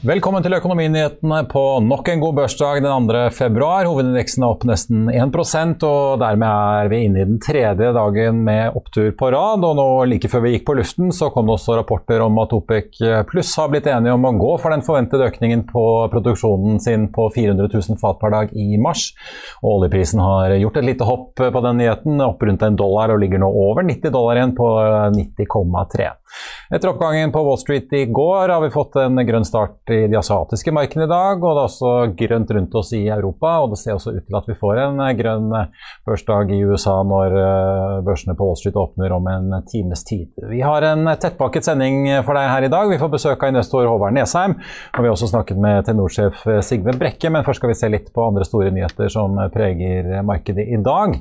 Velkommen til Økonominyhetene på nok en god børsdag den 2. februar. Hovedindeksen er opp nesten 1% og dermed er vi inne i den tredje dagen med opptur på rad. Og nå like før vi gikk på luften, så kom det også rapporter om at OPEC pluss har blitt enige om å gå for den forventede økningen på produksjonen sin på 400 000 fat per dag i mars. Og oljeprisen har gjort et lite hopp på den nyheten, opp rundt en dollar og ligger nå over 90 dollar igjen på 90,3. Etter oppgangen på Wall Street i går har vi fått en grønn start i de asiatiske markedene i dag, og det er også grønt rundt oss i Europa. Og det ser også ut til at vi får en grønn børsdag i USA når eh, børsene på Wall Street åpner om en times tid. Vi har en tettpakket sending for deg her i dag. Vi får besøk av investor Håvard Nesheim, og vi har også snakket med Telenor-sjef Sigve Brekke, men først skal vi se litt på andre store nyheter som preger markedet i dag.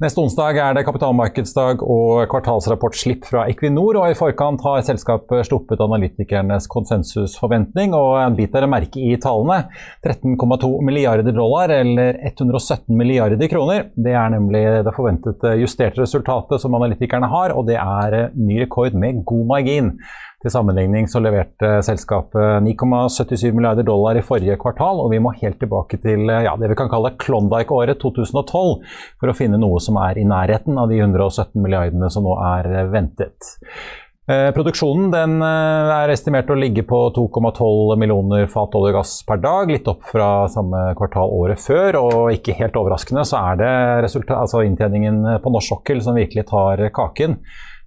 Neste onsdag er det kapitalmarkedsdag og kvartalsrapportslipp fra Equinor. og I forkant har selskapet sluppet analytikernes konsensusforventning. og En bit dere merke i tallene. 13,2 milliarder dollar, eller 117 milliarder kroner. Det er nemlig det forventede justerte resultatet som analytikerne har, og det er ny rekord med god margin. Til sammenligning så leverte selskapet 9,77 milliarder dollar i forrige kvartal, og vi må helt tilbake til ja, det vi kan kalle Klondyke-året 2012 for å finne noe som er i nærheten av de 117 milliardene som nå er ventet. Eh, produksjonen den er estimert å ligge på 2,12 millioner fat olje og gass per dag, litt opp fra samme kvartal året før. Og ikke helt overraskende så er det altså inntjeningen på norsk sokkel som virkelig tar kaken.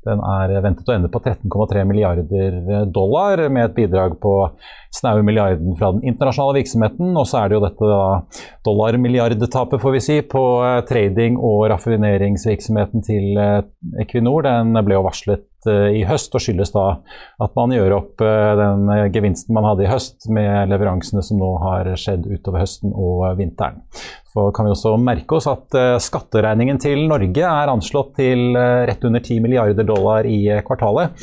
Den er ventet å ende på 13,3 milliarder dollar, med et bidrag på snaue milliarden fra den internasjonale virksomheten. Og så er det jo dette da, dollarmilliardtapet, får vi si, på eh, trading- og raffineringsvirksomheten til eh, Equinor. Den ble jo varslet eh, i høst, og skyldes da at man gjør opp den gevinsten man hadde i høst med leveransene som nå har skjedd utover høsten og vinteren. Så kan vi også merke oss at uh, skatteregningen til Norge er anslått til rett under 10 milliarder dollar i kvartalet.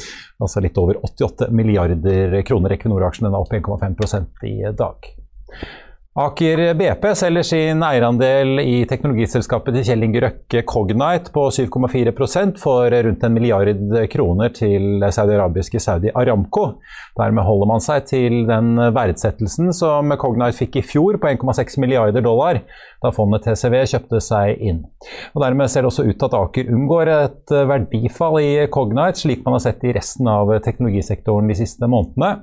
Altså litt over 88 milliarder kroner. Equinor-aksjen er opp 1,5 i dag. Aker BP selger sin eierandel i teknologiselskapet til Kjell Inge Røkke Cognite på 7,4% for rundt en milliard kroner til saudi-arabiske Saudi Aramco. Dermed holder man seg til den verdsettelsen som Cognite fikk i fjor på 1,6 milliarder dollar, da fondet TCV kjøpte seg inn. Og Dermed ser det også ut til at Aker unngår et verdifall i Cognite, slik man har sett i resten av teknologisektoren de siste månedene.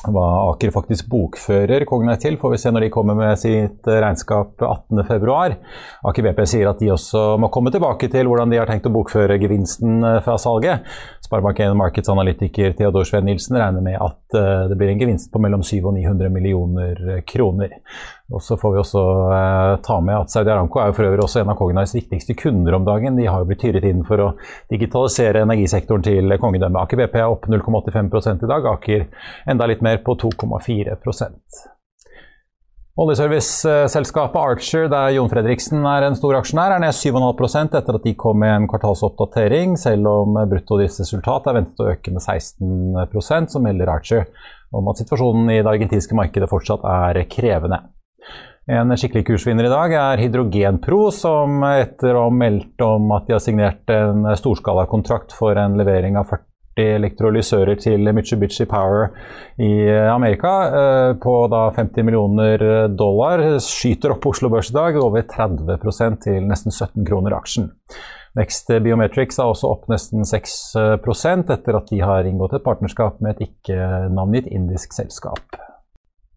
Hva Aker faktisk bokfører Cognite til, får vi se når de kommer med sitt regnskap 18.2. Aker BP sier at de også må komme tilbake til hvordan de har tenkt å bokføre gevinsten fra salget. Sparebank1 Markedsanalytiker Theodor Sveen Nilsen regner med at eh, det blir en gevinst på mellom 700 og 900 millioner kroner. Og så får vi også eh, ta med at Saudi Aramco er jo for øvrig også en av Cognites viktigste kunder om dagen. De har jo blitt tyret inn for å digitalisere energisektoren til kongedømmet. Aker BP er opp 0,85 i dag, Aker enda litt mer på 2,4% Oljeserviceselskapet Archer, der Jon Fredriksen er en stor aksjonær, er ned 7,5% etter at de kom med en kvartalsoppdatering, selv om bruttodriftsresultat er ventet å øke med 16% så melder Archer om at situasjonen i det argentinske markedet fortsatt er krevende. En skikkelig kursvinner i dag er Hydrogenpro, som etter å ha meldt om at de har signert en storskalakontrakt for en levering av 40 elektrolysører til Mitsubishi Power i Amerika eh, på da 50 millioner dollar, skyter opp på Oslo Børs i dag over 30% til nesten 17 kroner aksjen. Next Biometrics er også opp nesten 6% etter at de har inngått et partnerskap med et ikke-navngitt indisk selskap.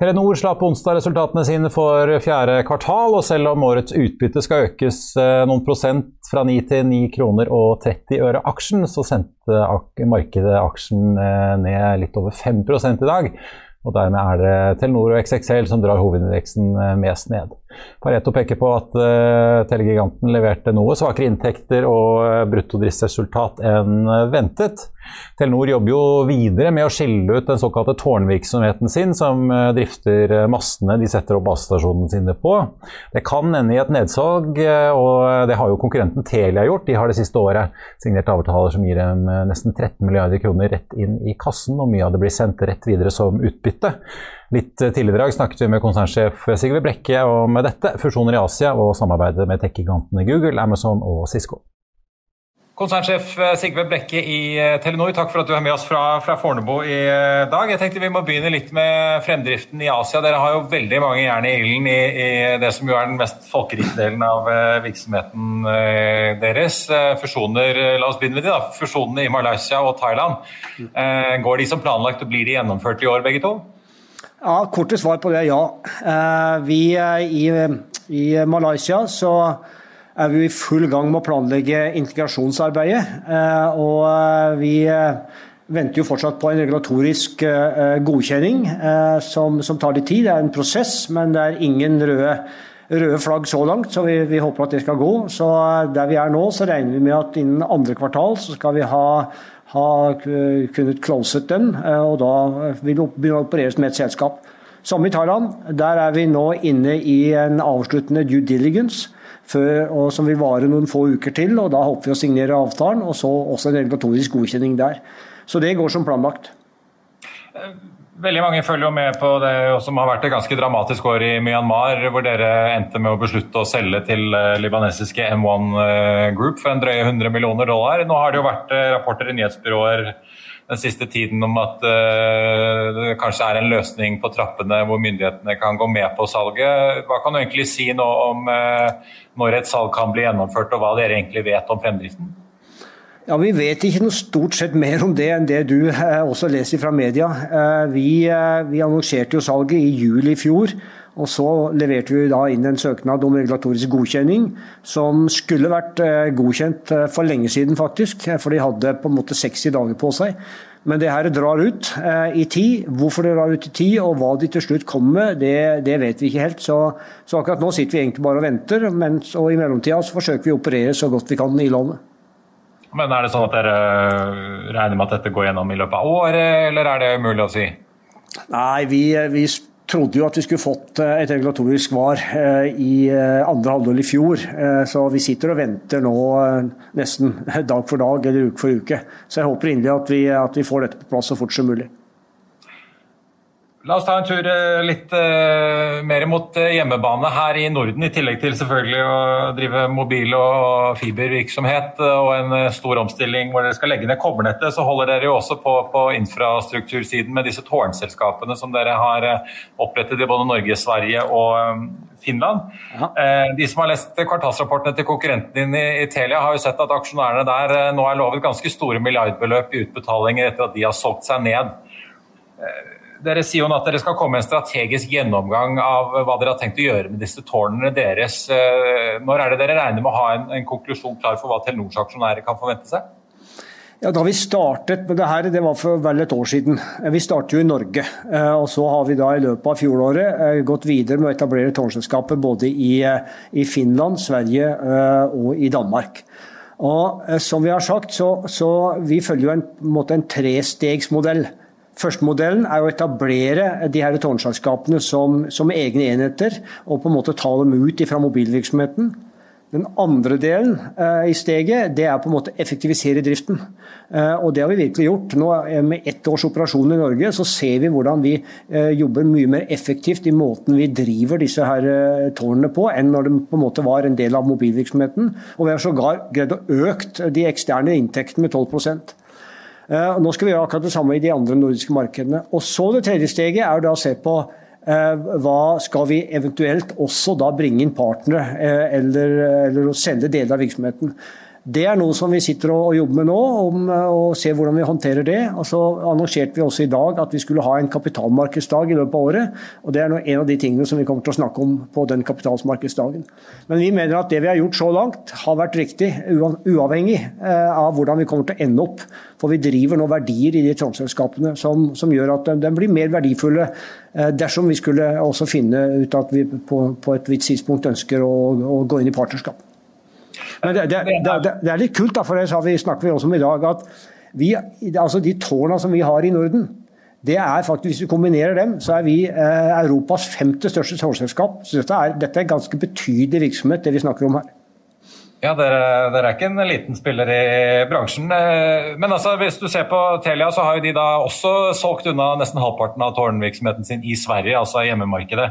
Telenor slapp onsdag resultatene sine for fjerde kvartal, og selv om årets utbytte skal økes eh, noen prosent fra 9 til 9 kroner og 30 øre aksjen, så sendte markedet aksjen eh, ned litt over 5 i dag. Og dermed er det Telenor og XXL som drar hovedindeksen eh, mest ned. Pareto peker på at uh, Telegiganten leverte noe svakere inntekter og uh, bruttodriftsresultat enn ventet. Telenor jobber jo videre med å skille ut den såkalte tårnvirksomheten sin, som drifter massene de setter opp basestasjonene sine på. Det kan ende i et nedsalg, og det har jo konkurrenten Telia gjort. De har det siste året signert avtaler som gir dem nesten 13 milliarder kroner rett inn i kassen, og mye av det blir sendt rett videre som utbytte. Litt tidligere i dag snakket vi med konsernsjef Sigve Brekke om dette, fusjoner i Asia og samarbeidet med tech-gigantene Google, Amazon og Cisco. Konsernsjef Sigve Brekke i eh, Telenor, takk for at du er med oss fra, fra, Fornebu i eh, dag. Jeg tenkte Vi må begynne litt med fremdriften i Asia. Dere har jo veldig mange jern i ilden i, i, det som jo er den mest folkerike delen av eh, virksomheten deres. Fusjoner, la oss begynne med de da. Fusjonene i Malaysia og Thailand. Går de som planlagt og blir de gjennomført i år, begge to? Ja, Korte svar på det er ja. Eh, vi i, i Malaysia så er vi i full gang med å planlegge integrasjonsarbeidet. Eh, og eh, vi venter jo fortsatt på en regulatorisk godkjenning som, som tar litt tid. Det er en prosess, men det er ingen røde, røde flagg så langt, så vi, vi, håper at det skal gå. Så der vi er nå, så regner vi med at innen andre kvartal så skal vi ha har kunnet closet den, eh, og da vil begynne å opereres med et selskap. Samme i Thailand. Der er vi nå inne i en avsluttende due diligence. Før, som vil vare noen få uker til. og Da håper vi å signere avtalen, og så også en regulatorisk godkjenning der. Så det går som planlagt. Veldig mange følger jo med på det som har vært et ganske dramatisk år i Myanmar, hvor dere endte med å beslutte å selge til eh, libanesiske M1 eh, Group for en drøye 100 millioner dollar. Nå har det jo vært eh, rapporter i nyhetsbyråer den siste tiden om at det kanskje er en løsning på trappene hvor myndighetene kan gå med på salget. Hva kan du egentlig si nå om når et salg kan bli gjennomført, og hva dere egentlig vet om fremdriften? Ja, Vi vet ikke noe stort sett mer om det enn det du eh, også leser fra media. Eh, vi, eh, vi, annonserte jo salget i juli i fjor. Og så leverte vi da inn en søknad om regulatorisk godkjenning, som skulle vært godkjent for lenge siden, faktisk. For de hadde på en måte 60 dager på seg. Men det her drar ut i tid. Hvorfor det drar ut i tid, og hva de til slutt kommer med, det, det vet vi ikke helt. Så, så, akkurat nå sitter vi egentlig bare og venter, mens, og i mellomtida forsøker vi å operere så godt vi kan i landet. Men er det sånn at dere regner med at dette går gjennom i løpet av året, eller er det umulig å si? Nei, vi, vi trodde jo at vi skulle fått eh, et regulatorisk svar eh, i eh, andre halvdel i fjor. Så vi sitter og venter nå nesten dag for dag eller uke for uke. Så jeg håper inderlig at at vi får dette på plass så fort som mulig. La oss ta en tur eh, litt uh, mer mot uh, hjemmebane her i Norden, i tillegg til selvfølgelig å drive mobil- og fibervirksomhet og en stor omstilling hvor dere skal legge ned kobbernettet, så holder dere jo også på på infrastruktursiden med disse tårnselskapene som dere har opprettet i både Norge, Sverige og Finland. Ja. De som har lest kvartalsrapportene til konkurrenten din i Telia, har jo sett at aksjonærene der nå er lovet ganske store milliardbeløp i utbetalinger etter at de har solgt seg ned. Dere sier jo at dere skal komme med en strategisk gjennomgang av hva dere har tenkt å gjøre med disse tårnene deres. Eh, når er det dere regner med å ha en, en konklusjon klar for hva Telenors aksjonærer kan forvente seg? Ja, Da vi startet med det her, det var for vel et år siden. Vi startet jo i Norge. Eh, og Så har vi da i løpet av fjoråret eh, gått videre med å etablere tårnselskaper både i, i Finland, Sverige og i Danmark. Og Som vi har sagt, så, så vi følger jo en, en, en trestegsmodell. Førstemodellen er å etablere de her tårnselskapene som, som, egne enheter, og på en måte ta dem ut fra mobilvirksomheten. Den andre delen eh, i steget det er på en måte effektivisere driften. Eh, og Det har vi virkelig gjort. Nå eh, Med ett års operasjon i Norge så ser vi hvordan vi jobber mye mer effektivt i måten vi driver disse her tårnene på, enn når det på en måte var en del av mobilvirksomheten. Og Vi har sågar greid å øke de eksterne inntektene med 12 Nå skal vi gjøre akkurat det samme i de andre nordiske markedene. Og så Det tredje steget er å se på Eh, hva skal vi eventuelt også da bringe inn partnere, eh, eller, eller selge deler av virksomheten. Det er noe som vi sitter og jobber med nå, om, og ser hvordan vi håndterer det. Og så annonserte vi også i dag at vi skulle ha en kapitalmarkedsdag i løpet av året. og Det er en av de tingene som vi kommer til å snakke om på den kapitalmarkedsdagen. Men vi mener at det vi har gjort så langt har vært riktig, uavhengig eh, av hvordan vi kommer til å ende opp. For vi driver nå verdier i de trådselskapene som, som, gjør at de blir mer verdifulle eh, dersom vi skulle også finne ut at vi på, på et visst tidspunkt ønsker å, å gå inn i partnerskap. Men det, det, det, det, er litt kult, da, for det vi, snakker vi også om i dag. at vi, altså De tårna som vi har i Norden, det er faktisk, Hvis vi kombinerer dem, så er vi eh, Europas femte største tårnselskap. Så dette er, dette er ganske betydelig virksomhet, det vi snakker om her. Ja, dere, dere, er ikke en liten spiller i bransjen. Eh, men altså, hvis du ser på Telia, så har jo de da også solgt unna nesten halvparten av tårnvirksomheten sin i Sverige, altså hjemmemarkedet.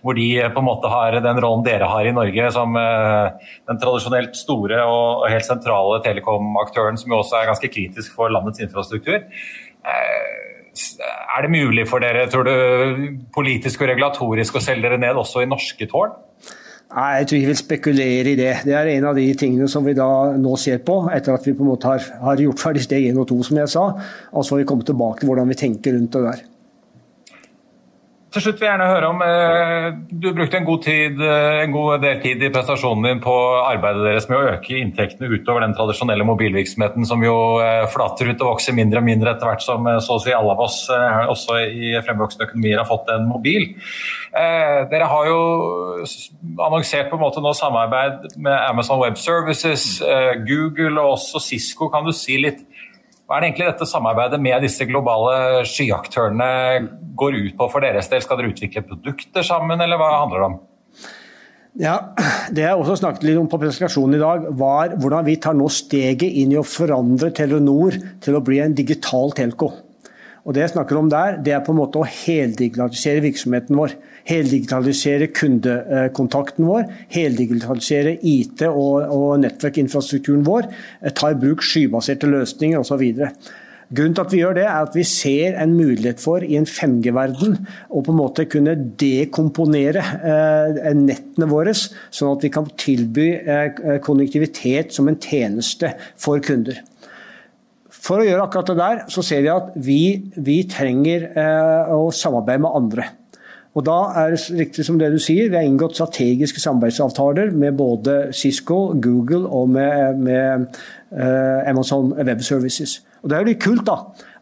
Hvor de på en måte har den rollen dere har i Norge som eh, den tradisjonelt store og helt sentrale telekomaktøren, som jo også er ganske kritisk for landets infrastruktur. Eh, er det mulig for dere, tror du, politisk og regulatorisk å selge dere ned også i norske tårn? Nei, Jeg tror vi vil spekulere i det. Det er en av de tingene som vi da nå ser på, etter at vi på en måte har, har gjort ferdig steg 1 og 2, som jeg sa. Og så har vi kommet tilbake til hvordan vi tenker rundt det der. Til slutt vil jeg gjerne høre om eh, Du brukte en god, tid, eh, en god, del tid i prestasjonen din på arbeidet deres med å øke inntektene utover den tradisjonelle mobilvirksomheten som jo eh, flater ut og vokser mindre og mindre etter hvert som så å si alle av oss også i fremvoksende økonomier har fått en mobil. Dere har jo annonsert på en måte nå samarbeid med Amazon Web Services, Google og også Cisco. Kan du si litt hva er det egentlig dette samarbeidet med disse globale skyaktørene går ut på for deres del? Skal dere utvikle produkter sammen, eller hva handler det om? Ja, Det jeg også snakket litt om på presentasjonen i dag, var hvordan vi tar nå steget inn i å forandre Telenor til å bli en digital telco. Og Det jeg snakker om der, det er på en måte å heldigitalisere virksomheten vår heldigitalisere kundekontakten vår, heldigitalisere IT- og, og nettverkinfrastrukturen vår, eh, ta i bruk skybaserte løsninger osv. Grunnen til at vi gjør det, er at vi ser en mulighet for i en 5G-verden å på en måte kunne dekomponere eh, nettene våre, sånn at vi kan tilby konjunktivitet konnektivitet som en tjeneste for kunder. For å gjøre akkurat det der, så ser vi at vi, vi trenger eh, å samarbeide med andre. Og da er det riktig som det du sier, Vi har inngått strategiske samarbeidsavtaler med både Cisco, Google og med, med uh, Amazon Web Services. Og Det er jo litt kult da,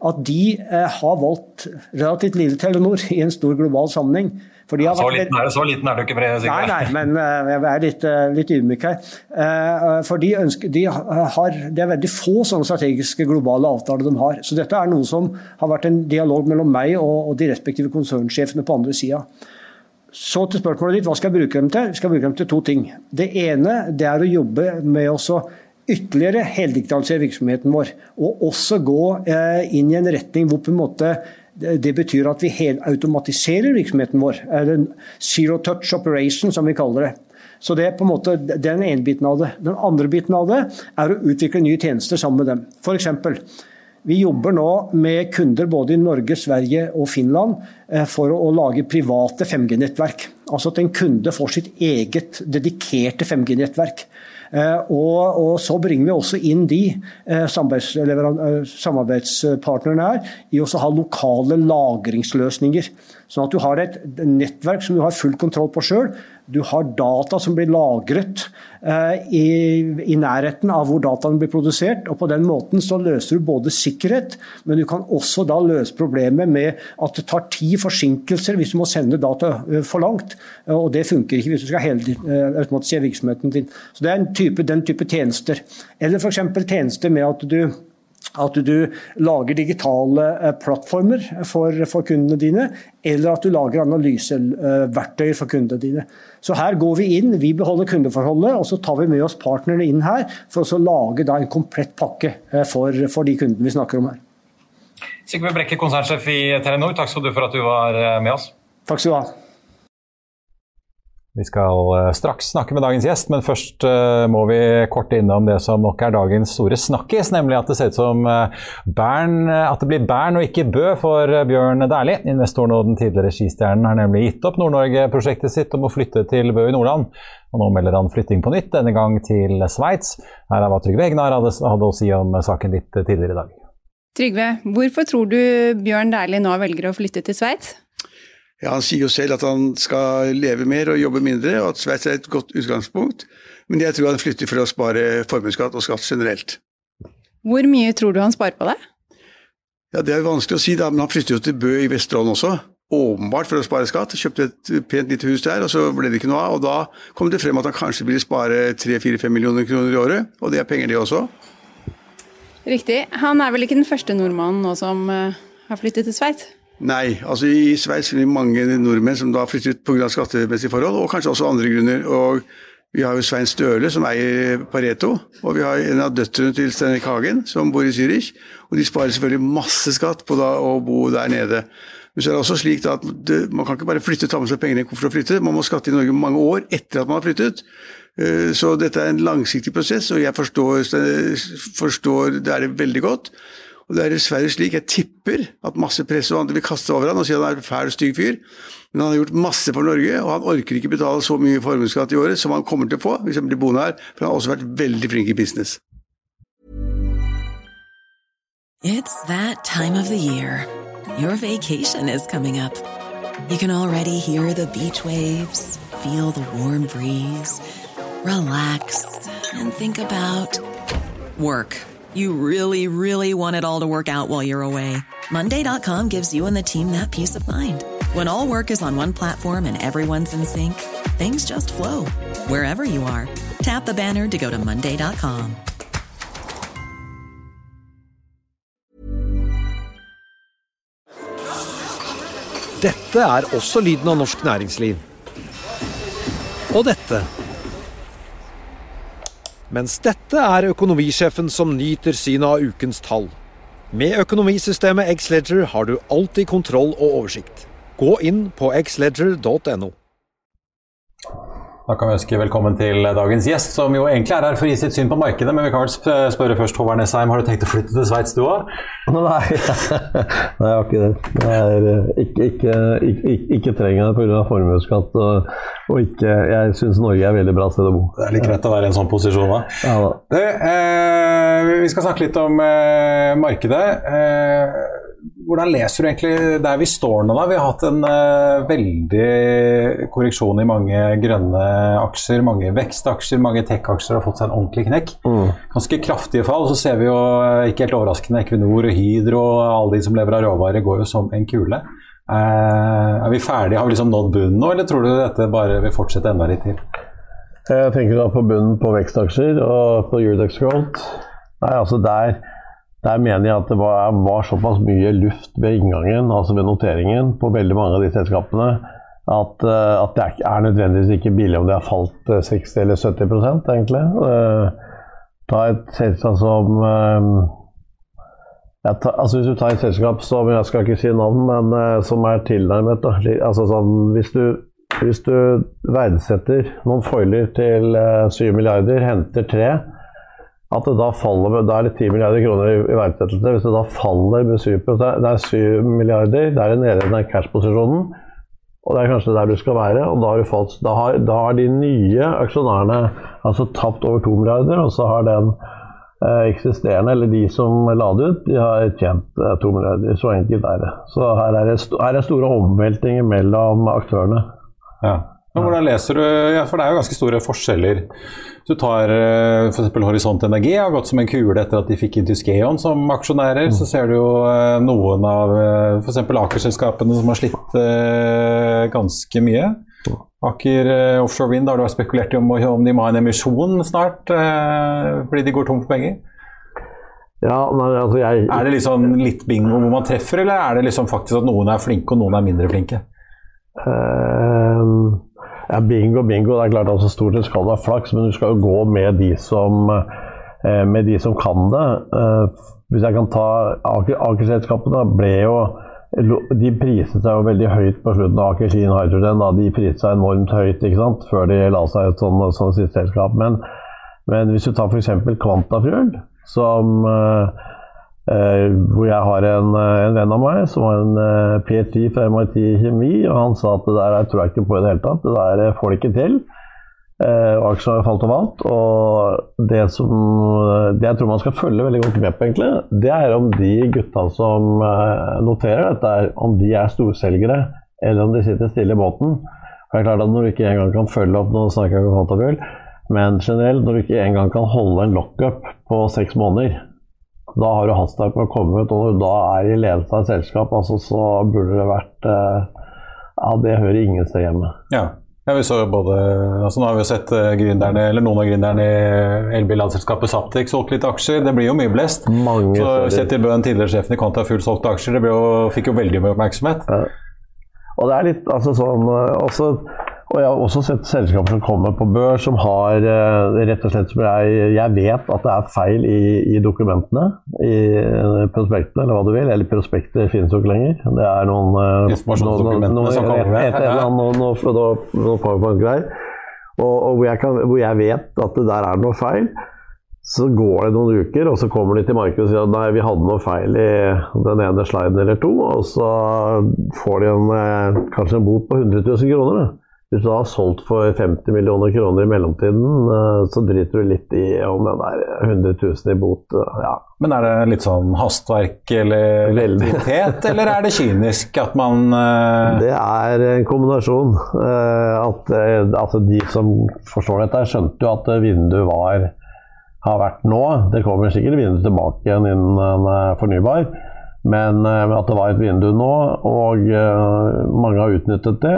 at de uh, har valgt relativt lille Telenor i en stor global sammenheng så, liten er, så, liten er, du ikke, Sigve. Nei, nei, men uh, jeg er litt, uh, litt ydmyk her. Uh, for de, ønsker, de har, Det er veldig få sånne strategiske globale avtaler de har. Så dette er noe som har vært en dialog mellom meg og, og de respektive konsernsjefene på andre sida. Så til spørsmålet ditt, hva skal jeg bruke dem til? Vi skal bruke dem til to ting. Det ene det er å jobbe med å ytterligere heldigitalisere virksomheten vår. Og også gå inn i en retning hvor på en måte det betyr at vi helautomatiserer virksomheten vår. Zero touch operation, som vi kaller det. Så Det er på en måte den ene biten av det. Den andre biten av det er å utvikle nye tjenester sammen med dem. F.eks. Vi jobber nå med kunder både i Norge, Sverige og Finland eh, for å lage private 5G-nettverk. Altså at en kunde får sitt eget dedikerte 5G-nettverk. Eh, og, og, så bringer vi også inn de eh, eh, samarbeidspartnerne her i å ha lokale lagringsløsninger. Sånn at du har et nettverk som du har full kontroll på sjøl, du har data som blir lagret eh, i, i, nærheten av hvor dataene blir produsert. og På den måten så løser du både sikkerhet, men du kan også da løse problemet med at det tar ti forsinkelser hvis du må sende data eh, for langt. og Det funker ikke hvis du skal hele, eh, automatisere virksomheten din. Så Det er type, den type tjenester. Eller f.eks. tjenester med at du at du lager digitale eh, plattformer for, for, kundene dine, eller at du lager analyseverktøy for kundene dine. Så her går vi inn, vi beholder kundeforholdet, og så tar vi med oss partnerne inn her for å lage en komplett pakke eh, for, for de kundene vi snakker om her. Sigve Brekke, konsernsjef i Telenor, takk skal du for at du var eh, med oss. Takk skal du ha. Vi skal eh, straks snakke med dagens gjest, men først uh, må vi kort innom det som nok er dagens store snakkis, nemlig at det ser ut som uh, Bern, at det blir Bern og ikke Bø for Bjørn Dæhlie. Investoren og den tidligere skistjernen har nemlig gitt opp Nord-Norge-prosjektet sitt om å flytte til Bø i Nordland. Og nå melder han flytting på nytt, denne gang til Sveits. Her er hva Trygve Egnar hadde, hadde å si om saken litt tidligere i dag. Trygve, hvorfor tror du Bjørn Dæhlie nå velger å flytte til Sveits? Ja, Han sier jo selv at han skal leve mer og jobbe mindre, og at Sveits er et godt utgangspunkt. Men jeg tror han flytter for å spare formuesskatt og skatt generelt. Hvor mye tror du han sparer på det? Ja, Det er vanskelig å si, da, men han flytter jo til Bø i Vesterålen også. Åpenbart for å spare skatt. Kjøpte et pent lite hus der, og så ble det ikke noe av. Og da kom det frem at han kanskje ville spare 3-4-5 millioner kroner i året, og det er penger det også. Riktig. Han er vel ikke den første nordmannen nå som uh, har flyttet til Sveits? Nei, altså i Sveits er det mange nordmenn som da har flyttet pga. skattemessige forhold, og kanskje også andre grunner. og Vi har jo Svein Støle som eier Pareto, og vi har en av døtrene til Steinek Hagen som bor i Zürich. Og de sparer selvfølgelig masse skatt på da å bo der nede. Men så er det også slik at det, man kan ikke bare flytte, ta med seg pengene i koffert og flytte. Man må skatte i Norge mange år etter at man har flyttet. Eh, så dette er en langsiktig prosess, og jeg forstår, forstår det er det veldig godt. Og det er dessverre slik, jeg tipper at masse press og andre vil kaste over han og si han er en fæl, stygg fyr. Men han har gjort masse for Norge, og han orker ikke betale så mye formuesskatt i året som han kommer til å få hvis han blir boende her, for han har også vært veldig flink i business. It's that time of the year. Your vacation is coming up. You can already hear the beach waves, feel the warm breeze, relax and think about work. You really, really want it all to work out while you're away. Monday.com gives you and the team that peace of mind. When all work is on one platform and everyone's in sync, things just flow wherever you are. Tap the banner to go to Monday.com. Dette er også lyden av norsk næringsliv. Og dette mens dette er økonomisjefen som nyter synet av ukens tall. Med økonomisystemet Xledger har du alltid kontroll og oversikt. Gå inn på xledger.no. Da kan vi ønske velkommen til dagens gjest, som jo egentlig er her for å gi sitt syn på markedet. Men vi kan vel spørre først, Håvard Nesheim, har du tenkt å flytte til Sveits du òg? Nei, jeg har ikke det. Jeg er, eh, ikke, ikke, ikke, ikke trenger det pga. formuesskatt. Og, og ikke, jeg syns Norge er et veldig bra sted å bo. Det er litt greit å være i en sånn posisjon, da. Ja, da. Det, eh, vi skal snakke litt om eh, markedet. Eh, hvordan leser du egentlig der vi står nå? da? Vi har hatt en uh, veldig korreksjon i mange grønne aksjer. Mange vekstaksjer, mange tech-aksjer har fått seg en ordentlig knekk. Mm. Ganske kraftige fall. Så ser vi jo, uh, ikke helt overraskende, Equinor og Hydro og alle de som lever av råvarer, går jo som en kule. Uh, er vi ferdige? Har vi liksom nådd bunnen nå, eller tror du dette bare vil fortsette enda litt til? Jeg tenker da på bunnen på vekstaksjer og på Eurodex Growth. Nei, altså der der mener jeg at det var, var, såpass mye luft ved inngangen, altså ved noteringen, på veldig mange av de selskapene at, eh, at det er nødvendigvis ikke billig om det har falt 60 eh, eller 70 egentlig. Eh, ta et selskap som ta, altså Hvis du tar et selskap som jeg skal ikke si navn, men som er tilnærmet altså sånn, hvis, du, hvis du verdsetter noen foiler til 7 milliarder, henter tre at det da faller med, Da er det 10 milliarder kroner i, i verdsettelse. Hvis det da faller med 7 Det er 7 milliarder, det er nede i den cash-posisjonen. Og det er kanskje der du skal være. og Da har, fått, da har, da har de nye aksjonærene altså tapt over 2 milliarder, og så har den eh, eksisterende, eller de som la det ut, de har tjent eh, 2 milliarder. Så enkelt er det. Så her er det, her er store omveltninger mellom aktørene. Ja. Men hvordan leser du ja, For det er jo ganske store forskjeller. Du tar eh, f.eks. Horisont Energi har gått som en kule etter at de fikk inn Tyskeon som aksjonærer. Mm. Så ser du jo eh, noen av eh, f.eks. Aker-selskapene som har slitt ganske mye. Aker Offshore Wind har du spekulert i om, om de må ha en emisjon snart fordi de går tom for penger? Ja, nei, altså jeg Er det liksom litt bingo hvor man treffer, eller er det liksom faktisk at noen er flinke og noen er mindre flinke? eh, ja, Bingo, bingo. Det er klart altså Stort sett skal du ha flaks, men du skal jo gå med de som, eh, med de som kan det. Eh, hvis jeg kan ta Aker- Aker-selskapene, ble jo de priset seg jo veldig høyt på slutten av Aker Clean Hydrogen. Da. De priset seg enormt høyt ikke sant? før de la seg ut sånn, sånn sitt selskap. Men, men hvis du tar f.eks. Kvantafjord, som eh, hvor jeg har en, eh, en venn av meg som har en eh, PhD fra MIT i kjemi, og han sa at det der tror jeg ikke på i det hele tatt. Det der eh, får det ikke til. Eh, aksjene har falt og falt. Og det som det jeg tror man skal følge veldig godt med på, egentlig, det er om de gutta som eh, noterer dette, om de er storselgere, eller om de sitter stille i båten. For det er klart at Når du ikke engang kan følge opp nå snakker jeg om Fantabjørn, men generelt, når du ikke engang kan holde en lockup på seks måneder, da har du hastverk med å komme ut, og når du da er i ledelse av et selskap, altså, så burde det vært eh, Ja, det hører ingen sted hjemme. Ja. ja vi så jo både, altså Nå har vi jo sett grinderne, gründerne, eller noen av gründerne i elbilladeselskapet Saptek solgt litt aksjer. Det blir jo mye blest. Mange Så steder. Kjetil Bøhn, tidligere sjefen i Quantafuel, solgte aksjer. Det jo, fikk jo veldig mye oppmerksomhet. Og det er litt altså sånn eh, også, Og jeg har også sett selskaper som kommer på børs som har eh, rett og slett som jeg, jeg vet at det er feil i, i dokumentene. I eh, prospektene, eller hva du vil. Eller prospekter finnes jo ikke lenger. Det er noen eh, Informasjonsdokumentene noen- som kommer med. Et, et eller annet, noe, noe, noe, noe PowerPoint-greier. Og, og hvor, jeg kan, hvor jeg vet at det der er noe feil. Så går det noen uker, og så kommer de til markedet og sier at nei, vi hadde noe feil i den ene sliden eller to, og så får de en, kanskje en bot på 100 000 kroner. Da. Hvis du har solgt for 50 millioner kroner i mellomtiden, eh, så driter du litt i om den er 100 000 i bot. eh, Ja. Men er det litt sånn hastverk eller Veldig. lettitet, eller er det kynisk at man uh... Det er en kombinasjon. At, eh, altså de som forstår dette, skjønte jo at vinduet var, har vært nå. Det kommer sikkert vindu tilbake igjen innen fornybar. Men at det var et vindu nå, og mange har utnyttet det.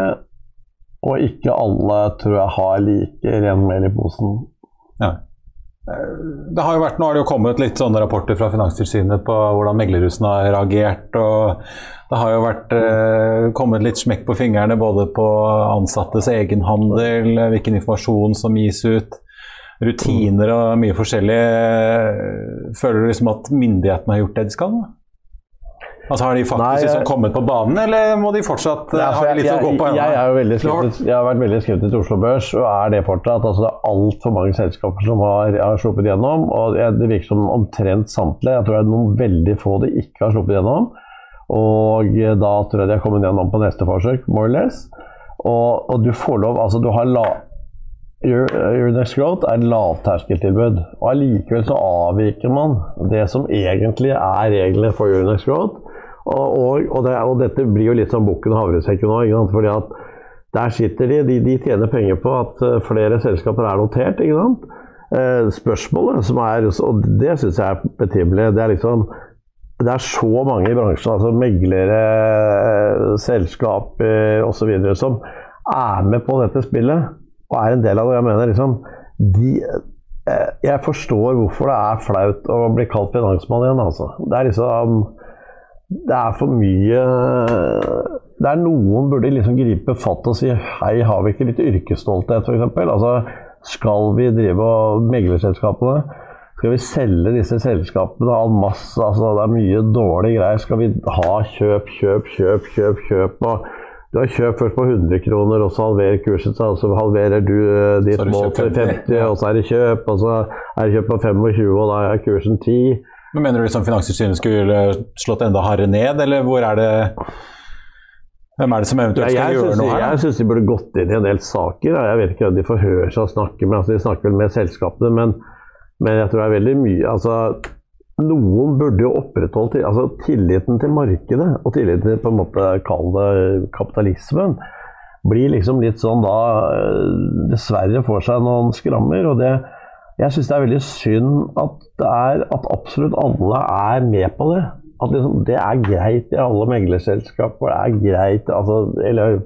Og ikke alle tror jeg har like ren mel i posen. Ja. Det har jo vært, Nå har det jo kommet litt sånne rapporter fra Finanstilsynet på hvordan meglerhusene har reagert. og Det har jo vært eh, kommet litt smekk på fingrene både på ansattes egenhandel, hvilken informasjon som gis ut, rutiner og mye forskjellig. Føler du liksom at myndighetene har gjort det de skal? da? Altså Har de faktisk Nei, jeg- liksom kommet på banen, eller må de fortsatt eh, Ja, ha litt jeg, å gå på? jeg, jeg, er jo veldig skeptisk, jeg har vært veldig skeptisk til Oslo Børs, og er det fortsatt. Altså, det er altfor mange selskaper som har, har sluppet gjennom. og Det virker som omtrent samtlige. Jeg tror det er noen veldig få de ikke har sluppet gjennom. Og eh, da tror jeg de har kommet gjennom på neste forsøk, more or less. Og, og du får lov Altså, du har la, Next Growth er lavterskeltilbud. Og allikevel så avviker man det som egentlig er reglene for Your Next Growth. Og, og, og, det, og dette blir jo litt som bukken og havresekken nå. Fordi at der sitter de, de, de tjener penger på at eh, flere selskaper er notert. Ikke sant? Eh, spørsmålet som er, og det syns jeg er betimelig, det er liksom det er så mange i bransjen, altså meglere, eh, selskaper osv., som er med på dette spillet og er en del av det. Jeg mener liksom de, Jeg forstår hvorfor det er flaut å bli kalt finansmann igjen, altså. Det er liksom Det er for mye Det er noen burde liksom gripe fatt og si hei, har vi ikke litt yrkesstolthet, f.eks.? Altså, skal vi drive og meglerselskapene skal vi selge disse selskapene en masse? Altså, det er mye dårlige greier. Skal vi ha kjøp, kjøp, kjøp, kjøp, kjøp? Og du har kjøpt først på 100 kroner, og så halverer kurset seg, og så halverer du eh, ditt mål til 50, 50, og så er det kjøp, og så er det kjøp på 25, og da er kursen 10. Men Mener du liksom Finanstilsynet skulle slått enda hardere ned, eller hvor er det Hvem er det som eventuelt skal gjøre noe her? Jeg syns de burde gått inn i en del saker. Jeg vet ikke om de forhører seg og snakker med. Altså, de snakker vel med selskapene, men, men jeg tror det er veldig mye altså, Noen burde jo opprettholdt altså, tilliten til markedet, og tilliten til på en måte kall det kapitalismen, blir liksom litt sånn da eh, Dessverre får seg noen skrammer. og det jeg syns det er veldig synd at, er, at absolutt alle er med på det. At liksom, det er greit i alle meglerselskaper. Det er greit altså, Eller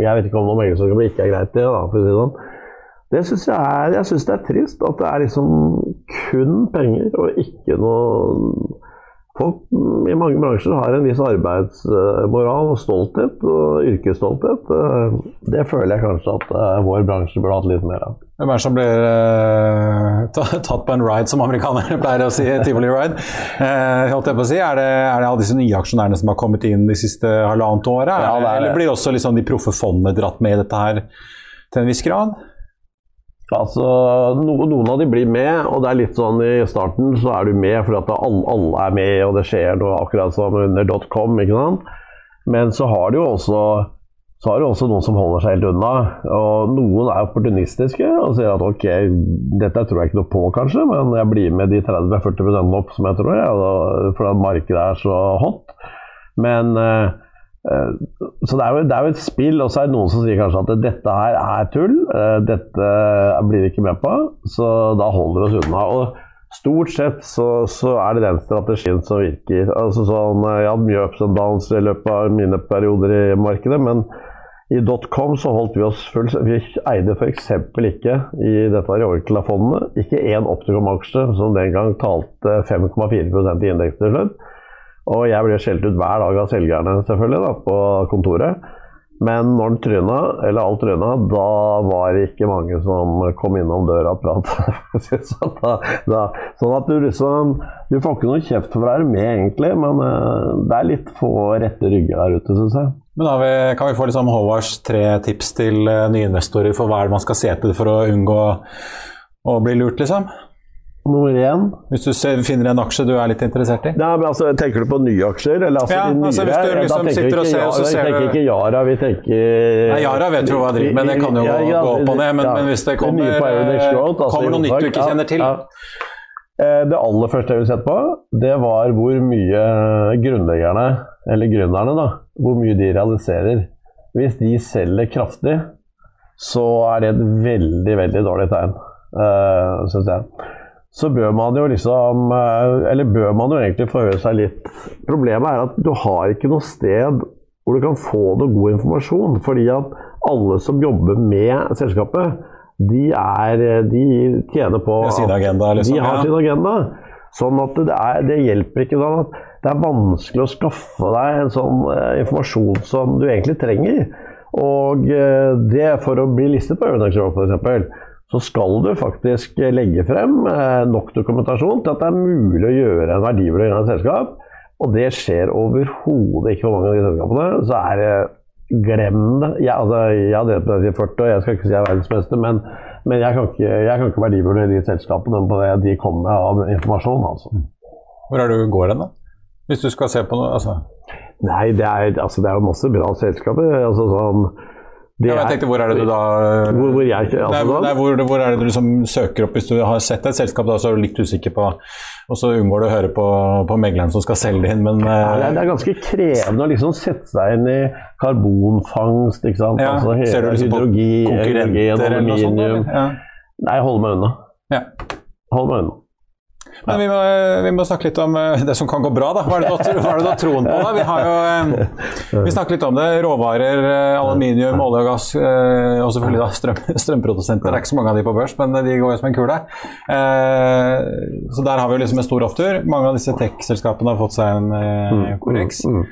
jeg vet ikke om noen meglerselskaper ikke er greit det, da, for å si sånn. Det syns jeg, jeg synes det er trist. At det er liksom kun penger og ikke noe Folk i mange bransjer har en viss arbeidsmoral og stolthet og yrkesstolthet. Det føler jeg kanskje at eh, vår bransje burde hatt litt mer av. Hvem er det som blir uh, tatt på en ride, som amerikanere pleier å si? Tivoli ride. Uh, holdt jeg på å si. Er det, er det alle disse nye aksjonærene som har kommet inn de siste halvannet året? Ja, det det. Eller blir også liksom de proffe fondene dratt med i dette her til en viss grad? Altså, no, Noen av de blir med, og det er litt sånn i starten så er du med fordi at alle, alle er med og det skjer noe akkurat som under .com. ikke sant? Men så har du jo også, så har du også noen som holder seg helt unna. og Noen er opportunistiske og sier at ok, dette tror jeg ikke noe på kanskje, men jeg blir med de 30-40% opp som jeg tror, jeg, da- fordi markedet er så hot. Men eh, Eh, Så det er, jo, det er jo et spill, og så er det noen som sier kanskje at dette her er tull. eh, Dette blir vi ikke med på, så da holder vi oss unna. Og stort sett så, så er det den strategien som virker. Altså sånn, Jeg hadde mye ups and downs i løpet av mine perioder i markedet, men i .com så holdt vi oss full Vi eide f.eks. ikke i dette Orkla-fondet ikke én Opticom-aksje som den gang talte 5,4% i indeks til slutt. Og jeg ble skjelt ut hver dag av selgerne selvfølgelig da, på kontoret. Men når den tryna, eller alt tryna, da var det ikke mange som kom innom døra og pratet. Så da, da, sånn at du liksom Du får ikke noe kjeft for å være med, egentlig, men eh, det er litt få rette rygger der ute, syns jeg. Men vi, kan vi få liksom Håvards tre tips til eh, nye investorer for hva er det man skal se etter for å unngå å bli lurt, liksom? Nummer én Hvis du ser, finner en aksje du er litt interessert i? Nei, men altså, Tenker du på nye aksjer? Eller altså Ja, de nye? altså, hvis du liksom sitter og ser, Yara, så ser du Vi tenker ikke Yara, vi tenker Nei, Yara vet jo hva jeg driver med, det kan jo Ja, ja, gå opp og ned. Men, men hvis det kommer, det Growth, altså kommer noe nytt du ikke kjenner til. Eh, Det aller første jeg ville sett på, det var hvor mye grunnleggerne, eller gründerne, da, hvor mye de realiserer. Hvis de selger kraftig, så er det et veldig, veldig dårlig tegn, uh, syns jeg. Så bør man jo liksom eh, Eller bør man jo egentlig forhøre seg litt Problemet er at du har ikke noe sted hvor du kan få noe god informasjon. Fordi at alle som jobber med selskapet, de, er, de tjener på De har sin agenda, liksom, De har ja. sin agenda. Sånn at det, er, det hjelper ikke sånn at det er vanskelig å skaffe deg en sånn eh, informasjon som du egentlig trenger. Og eh, det for å bli listet på Euronext Growth f.eks., så skal du faktisk legge frem eh, nok dokumentasjon til at det er mulig å gjøre en verdivurdering av et selskap. Og det skjer overhodet ikke for mange av de selskapene. Så er det glem det. Jeg, altså, jeg har drevet med dette i 40 år, jeg skal ikke si jeg er verdensmester, men, men jeg, kan ikke, jeg ikke verdivurdere de selskapene på det de kommer med av informasjon. altså. Hvor er det du går hen, da? Hvis du skal se på noe altså. Nei, det er, altså, det er jo masse bra selskaper. altså sånn det Ja, jeg tenkte, hvor er det du da Hvor, hvor jeg, altså, Nei, nei, hvor, hvor er det du liksom søker opp hvis du har sett et selskap, da, så er du litt usikker på Og så unngår du å høre på, på megleren som skal selge det inn, men Ja, det, eh, er, det er ganske krevende å liksom sette seg inn i karbonfangst, ikke sant. ja, altså, hele Ser du liksom på hydrogen, konkurrenter eller noe sånt? aluminium. eller? Ja. Nei, hold meg unna. Ja. Hold meg unna. Men vi må, vi må snakke litt om eh, det som kan gå bra, da. Hva er det du, har- troen på? da? Vi har jo eh, Vi snakker litt om det. Råvarer, eh, aluminium, olje og gass, eh, og selvfølgelig da strøm, strømprodusenter. Det er ikke så mange av de på børs, men de går jo som en kule. Eh, Så der har vi jo liksom en stor opptur. Mange av disse tech-selskapene har fått seg en eh, korreks. Mm.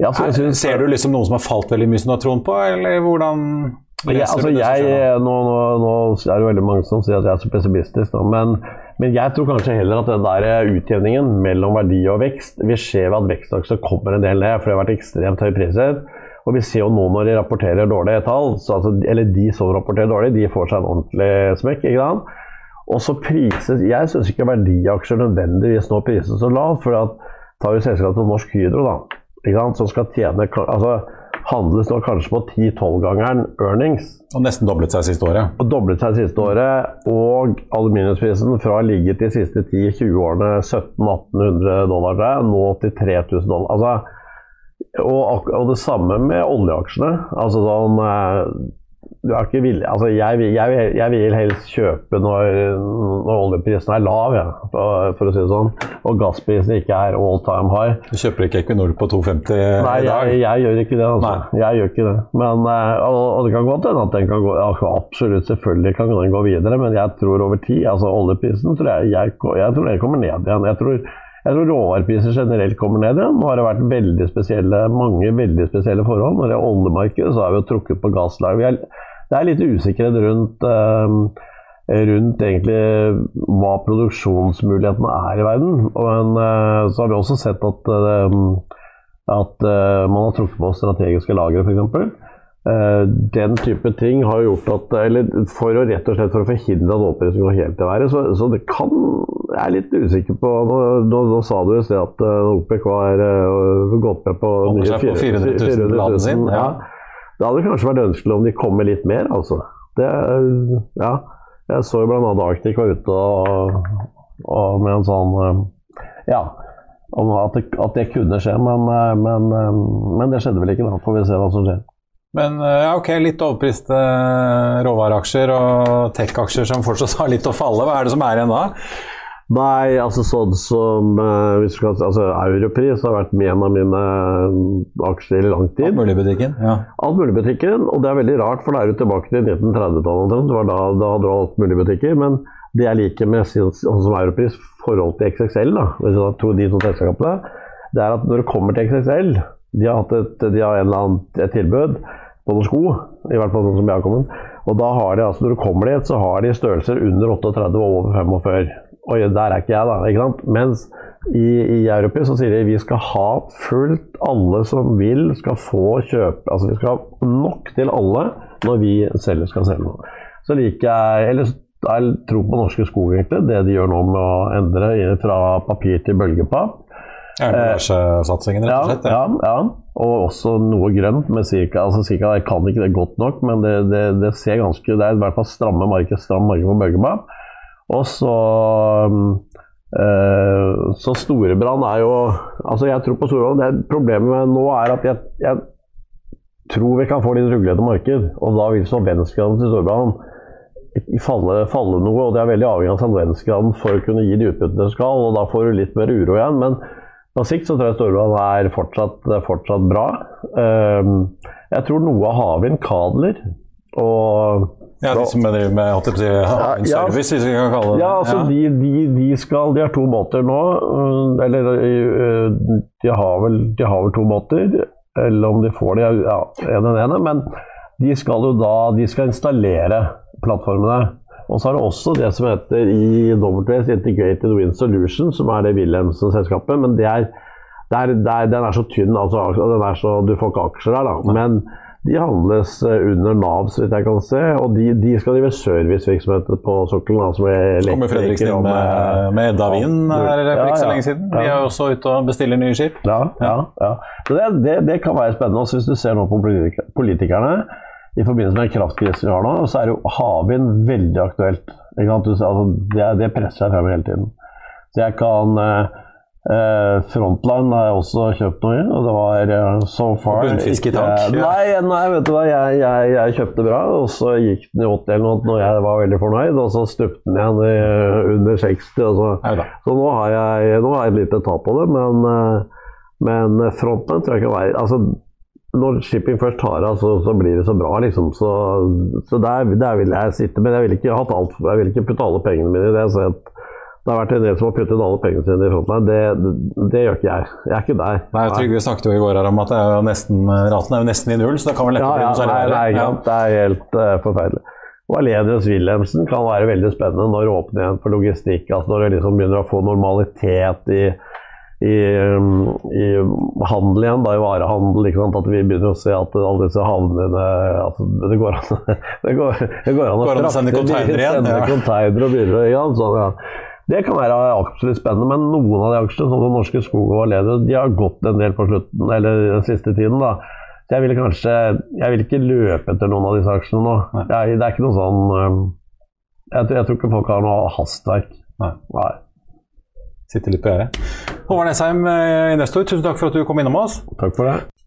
Ja, så Er- synes- Ser du liksom noen som har falt veldig mye som du har troen på, eller hvordan ja, altså jeg, nå, nå, nå er det veldig mange som sier at jeg er så pessimistisk, da, men, men jeg tror kanskje heller at den der utjevningen mellom verdi og vekst Vi ser at vekstaksjer kommer en del ned, for det har vært ekstremt høy priser. Og vi ser jo nå når de rapporterer dårlige tall, så altså, eller de som rapporterer dårlig, de får seg en ordentlig smekk. ikke sant? Og så prises Jeg syns ikke verdiaksjer nødvendigvis nå prises så lavt. For at tar vi selskapet som Norsk Hydro, da, som skal tjene altså, handles nå kanskje på 10-12-gangeren earnings. Og nesten doblet seg siste året. Og doblet seg siste året. Og aluminiumsprisen fra ligget de siste 10-20 årene 1700-1800 dollar, der, nå til 3000 dollar. Altså, og, og det samme med oljeaksjene. Altså sånn eh, du er ikke villig altså jeg, jeg, jeg vil helst kjøpe når, når oljeprisen er lav, ja, for, for å si det sånn. Og gassprisen ikke er all time high. Du kjøper ikke Equinor på 2,50 Nei, i dag? jeg, jeg gjør ikke det. altså. Jeg gjør ikke det. Men, eh, og, og det kan godt hende at den kan gå Absolutt, selvfølgelig kan den gå videre, men jeg tror over tid altså Oljeprisen tror jeg, jeg, jeg tror den kommer ned igjen. Jeg tror, jeg tror råvarepriser generelt kommer ned igjen. Nå har det vært veldig spesielle, mange veldig spesielle forhold. Når det er oljemarkedet, så har vi jo trukket på gasslag. Vi er- Det er litt usikkerhet rundt eh, rundt egentlig hva produksjonsmulighetene er i verden. Men eh, så har vi også sett at, eh, at man har trukket på strategiske lagre, f.eks. Uh, den type ting har gjort at Eller for å rett og slett for å forhindre at åpenheten går helt til været. Så, så det kan Jeg er litt usikker på Nå, nå, nå sa du i sted at uh, OPEC var uh, gått med på nye seg på 400 000 laden sin, ja. Det hadde kanskje vært ønskelig om de kom med litt mer, altså. Det, ja. Jeg så jo bl.a. Arctic var ute og, og med en sånn eh, Ja. Om at det, at det kunne skje, men, eh, men, eh, men det skjedde vel ikke. Da får vi se hva som skjer. Men eh, ja, ok, litt overpriste eh, råvareaksjer og tech-aksjer som fortsatt har litt å falle. Hva er det som er igjen da? Nei, altså sånn som eh, hvis du kan, altså, Europris har vært med en av mine aksjer i lang tid. Alt mulig? Ja. Alt mulig og det er veldig rart, for det er jo tilbake til 1930-tallet. Det var da, da hadde du alt mulig i. Men det jeg liker med sånn som Europris forhold til XXL, da, hvis du tar de to selskapene, det er at når det kommer til XXL De har hatt et, de har en eller annen, et tilbud på noen sko, i hvert fall sånn som jeg har kommet. Og da har de, altså når du kommer dit, så har de størrelser under 38 og over 45. Oi, der er ikke jeg, da. ikke sant? Mens i, i Europe så sier de vi skal ha fullt alle som vil, skal få kjøpe Altså vi skal ha nok til alle når vi selv skal selge noe. Så liker jeg Eller jeg tror på Norske sko, egentlig. Det de gjør nå med å endre fra papir til bølgepapp. Emballasjesatsingen, rett og slett. Ja, ja, ja. Og også noe grønt med Cirka. Altså Cirka jeg kan ikke det godt nok, men det, det, det ser ganske Det er i hvert fall stramme marked, stram marked på bølgepapp. Og så øh, Så Storebrand er jo Altså, jeg tror på Storebrand. Det Problemet med nå er at jeg, jeg tror vi kan få litt ruglete marked, og da vil solvensgraden til Storebrand falle, falle noe, og det er veldig avhengig av solvensgraden for å kunne gi de utbyttene det skal, og da får du litt mer uro igjen. Men på sikt så tror jeg Storebrand er fortsatt, fortsatt bra. Ehm, jeg tror noe av havvind, kabler og Ja, de som driver med holdt si, en Ja, hvis vi kan kalle det ja, altså De, de, de skal De har to båter nå. øh, Eller øh, de har, vel, de har vel to båter. Eller om de får det, ja, en den ene. Men de skal jo da De skal installere plattformene. Og så er det også det som heter i WS Integrated Wind Solution, som er det Wilhelmsen-selskapet. Men det er, det er, det er, den er så tynn, altså, den er så, du får ikke aksjer der, da. Men de handles eh, under Nav, så vidt jeg kan se. Og de, de skal drive servicevirksomhet på sokkelen. Altså med Kommer Fredriksen inn med, med Edda Wien her for ikke så lenge siden. De er jo også ute og bestiller nye skip. Ja, ja, ja. Så det, det, det kan være spennende. Også hvis du ser nå på politikerne i forbindelse med kraftkrisen vi har nå, så er jo havvind veldig aktuelt. Altså, det, det presser jeg frem hele tiden. Så jeg kan eh, eh, Frontline har jeg også kjøpt noe i, og det var eh, so far Bunnfisk i tank, ja. Nei, nei, vet du hva, jeg, jeg, jeg kjøpte bra, og så gikk den i 80 eller noe når jeg var veldig fornøyd, og så stupte den igjen i, under 60. Og så, så nå har jeg, nå har jeg et lite tap på det, men, eh, men Frontline tror jeg ikke være altså, Når shipping først tar av, så, så blir det så bra, liksom. Så, så der, der vil jeg sitte. Men jeg vil ikke, alt, jeg vil ikke putte alle pengene mine i det. Så det har vært en del som har puttet alle pengene sine i Frontline. Det, det, det gjør ikke jeg. Jeg er ikke der. Nei, Trygve snakket jo i går om at er nesten, raten er jo nesten i null, så det kan vel lette Ja, bli ja, noe nei, særlig sant. det er helt uh, forferdelig. Og Alenius Wilhelmsen kan være veldig spennende når det åpner igjen for logistikk. altså Når det liksom begynner å få normalitet i, i, um, i handel igjen, da, i varehandel. At vi begynner å se at alle disse havnene at Det går an, det går, det går an å, Går an å sende frakte, container igjen, sende ja. container og å ja, så, ja. Det kan være absolutt spennende, men noen av de aksjene, som den norske skog og Valenius, de har gått en del på slutten, eller den siste tiden. da. Så jeg ville kanskje Jeg vil ikke løpe etter noen av disse aksjene nå. Jeg, det er ikke noe sånn jeg, tror- jeg tror ikke folk har noe hastverk. Nei. Nei. Sitter litt på gjerdet. Håvard Nesheim, eh, investor, tusen takk for at du kom innom oss. Takk for det.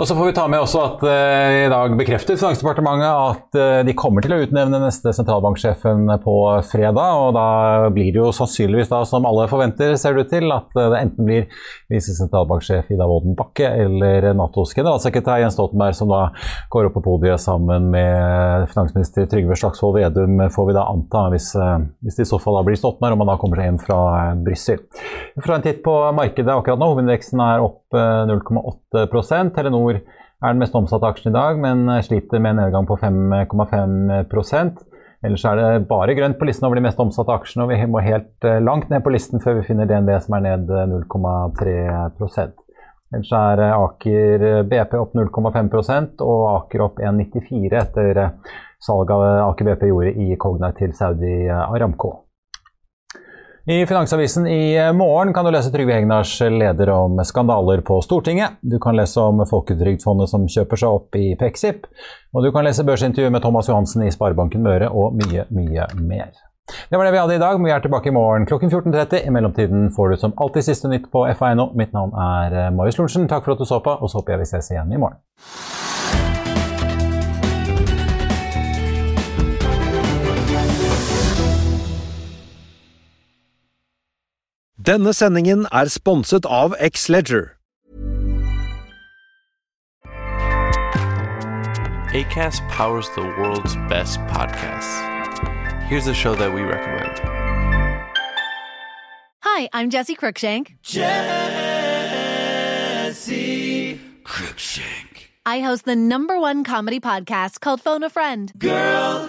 Og så får vi ta med også at eh, i dag bekrefter Finansdepartementet at eh, de kommer til å utnevne neste sentralbanksjefen på fredag. Og da blir det jo sannsynligvis da, som alle forventer, ser det ut til, at eh, det enten blir visesentralbanksjef Ida Wolden Bakke eller Natos generalsekretær Jens Stoltenberg som da går opp på podiet sammen med finansminister Trygve Slagsvold Vedum, får vi da anta, hvis, hvis det i så fall da blir Stoltenberg, om han da kommer seg hjem fra Brussel. Fra en titt på markedet akkurat nå, hovedindeksen er opp 0,8 Telenor Telenor er den mest omsatte aksjen i dag, men sliter med en nedgang på 5,5% Ellers er det bare grønt på listen over de mest omsatte aksjene, og vi må helt eh, langt ned på listen før vi finner DNB som er ned 0,3 Ellers er eh, Aker eh, BP opp 0,5 og Aker opp 1,94 etter salget Aker BP gjorde i Cognite til Saudi Aramco. I Finansavisen i eh, morgen kan du lese Trygve Hegnars leder om skandaler på Stortinget. Du kan lese om Folketrygdfondet som kjøper seg opp i Pexip. Og du kan lese børsintervju med Thomas Johansen i Sparebanken Møre og mye, mye mer. Det var det vi hadde i dag. Vi er tilbake i morgen klokken 14.30. I mellomtiden får du som alltid siste nytt på FA.no. Mitt navn er eh, Marius Lorentzen. Takk for at du så på, og så håper jeg vi ses igjen i morgen. Denne sendingen er sponset av X-Leger. ACAST powers the world's best podcasts. Here's a show that we recommend. Hi, I'm Jesse Cruikshank. Jesse Cruikshank. I host the number one comedy podcast called Phone a Friend. Girl.